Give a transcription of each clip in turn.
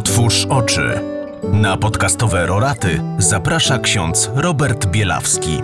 Otwórz oczy. Na podcastowe roraty zaprasza ksiądz Robert Bielawski.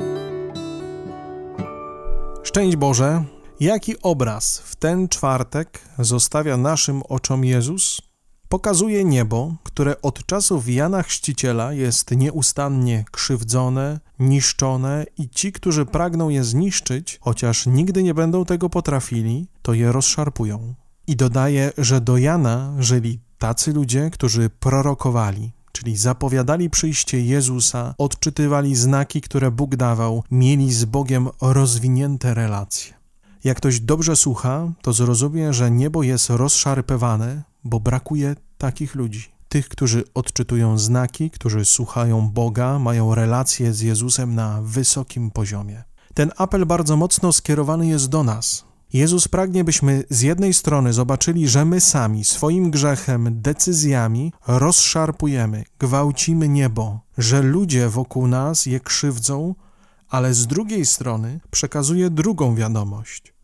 Szczęść Boże, jaki obraz w ten czwartek zostawia naszym oczom Jezus? Pokazuje niebo, które od czasów Jana Chrzciciela jest nieustannie krzywdzone, niszczone i ci, którzy pragną je zniszczyć, chociaż nigdy nie będą tego potrafili, to je rozszarpują. I dodaje, że do Jana żyli tacy ludzie, którzy prorokowali, czyli zapowiadali przyjście Jezusa, odczytywali znaki, które Bóg dawał, mieli z Bogiem rozwinięte relacje. Jak ktoś dobrze słucha, to zrozumie, że niebo jest rozszarpywane, bo brakuje takich ludzi. Tych, którzy odczytują znaki, którzy słuchają Boga, mają relacje z Jezusem na wysokim poziomie. Ten apel bardzo mocno skierowany jest do nas, Jezus pragnie, byśmy z jednej strony zobaczyli, że my sami swoim grzechem, decyzjami rozszarpujemy, gwałcimy niebo, że ludzie wokół nas je krzywdzą, ale z drugiej strony przekazuje drugą wiadomość.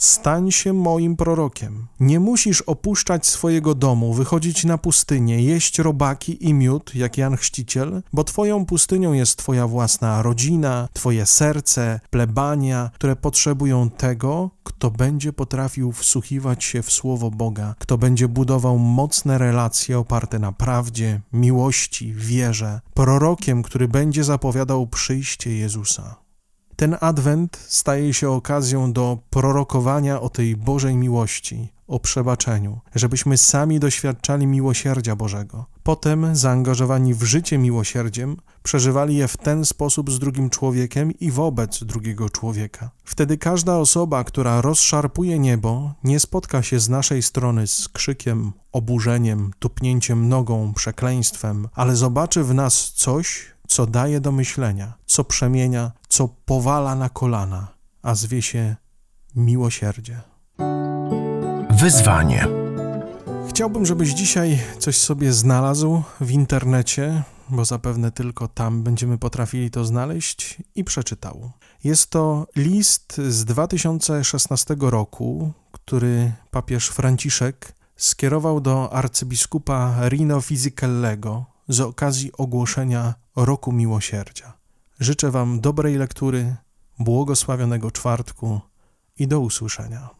Stań się moim prorokiem. Nie musisz opuszczać swojego domu, wychodzić na pustynię, jeść robaki i miód, jak Jan Chrzciciel, bo twoją pustynią jest twoja własna rodzina, twoje serce, plebania, które potrzebują tego, kto będzie potrafił wsłuchiwać się w słowo Boga, kto będzie budował mocne relacje oparte na prawdzie, miłości, wierze, prorokiem, który będzie zapowiadał przyjście Jezusa. Ten adwent staje się okazją do prorokowania o tej Bożej miłości, o przebaczeniu, żebyśmy sami doświadczali miłosierdzia Bożego. Potem, zaangażowani w życie miłosierdziem, przeżywali je w ten sposób z drugim człowiekiem i wobec drugiego człowieka. Wtedy każda osoba, która rozszarpuje niebo, nie spotka się z naszej strony z krzykiem, oburzeniem, tupnięciem nogą, przekleństwem, ale zobaczy w nas coś, co daje do myślenia, co przemienia, co powala na kolana, a zwie się miłosierdzie. Wyzwanie. Chciałbym, żebyś dzisiaj coś sobie znalazł w internecie, bo zapewne tylko tam będziemy potrafili to znaleźć i przeczytał. Jest to list z 2016 roku, który papież Franciszek skierował do arcybiskupa Rino Fisichellego z okazji ogłoszenia Roku Miłosierdzia. Życzę Wam dobrej lektury, błogosławionego czwartku i do usłyszenia.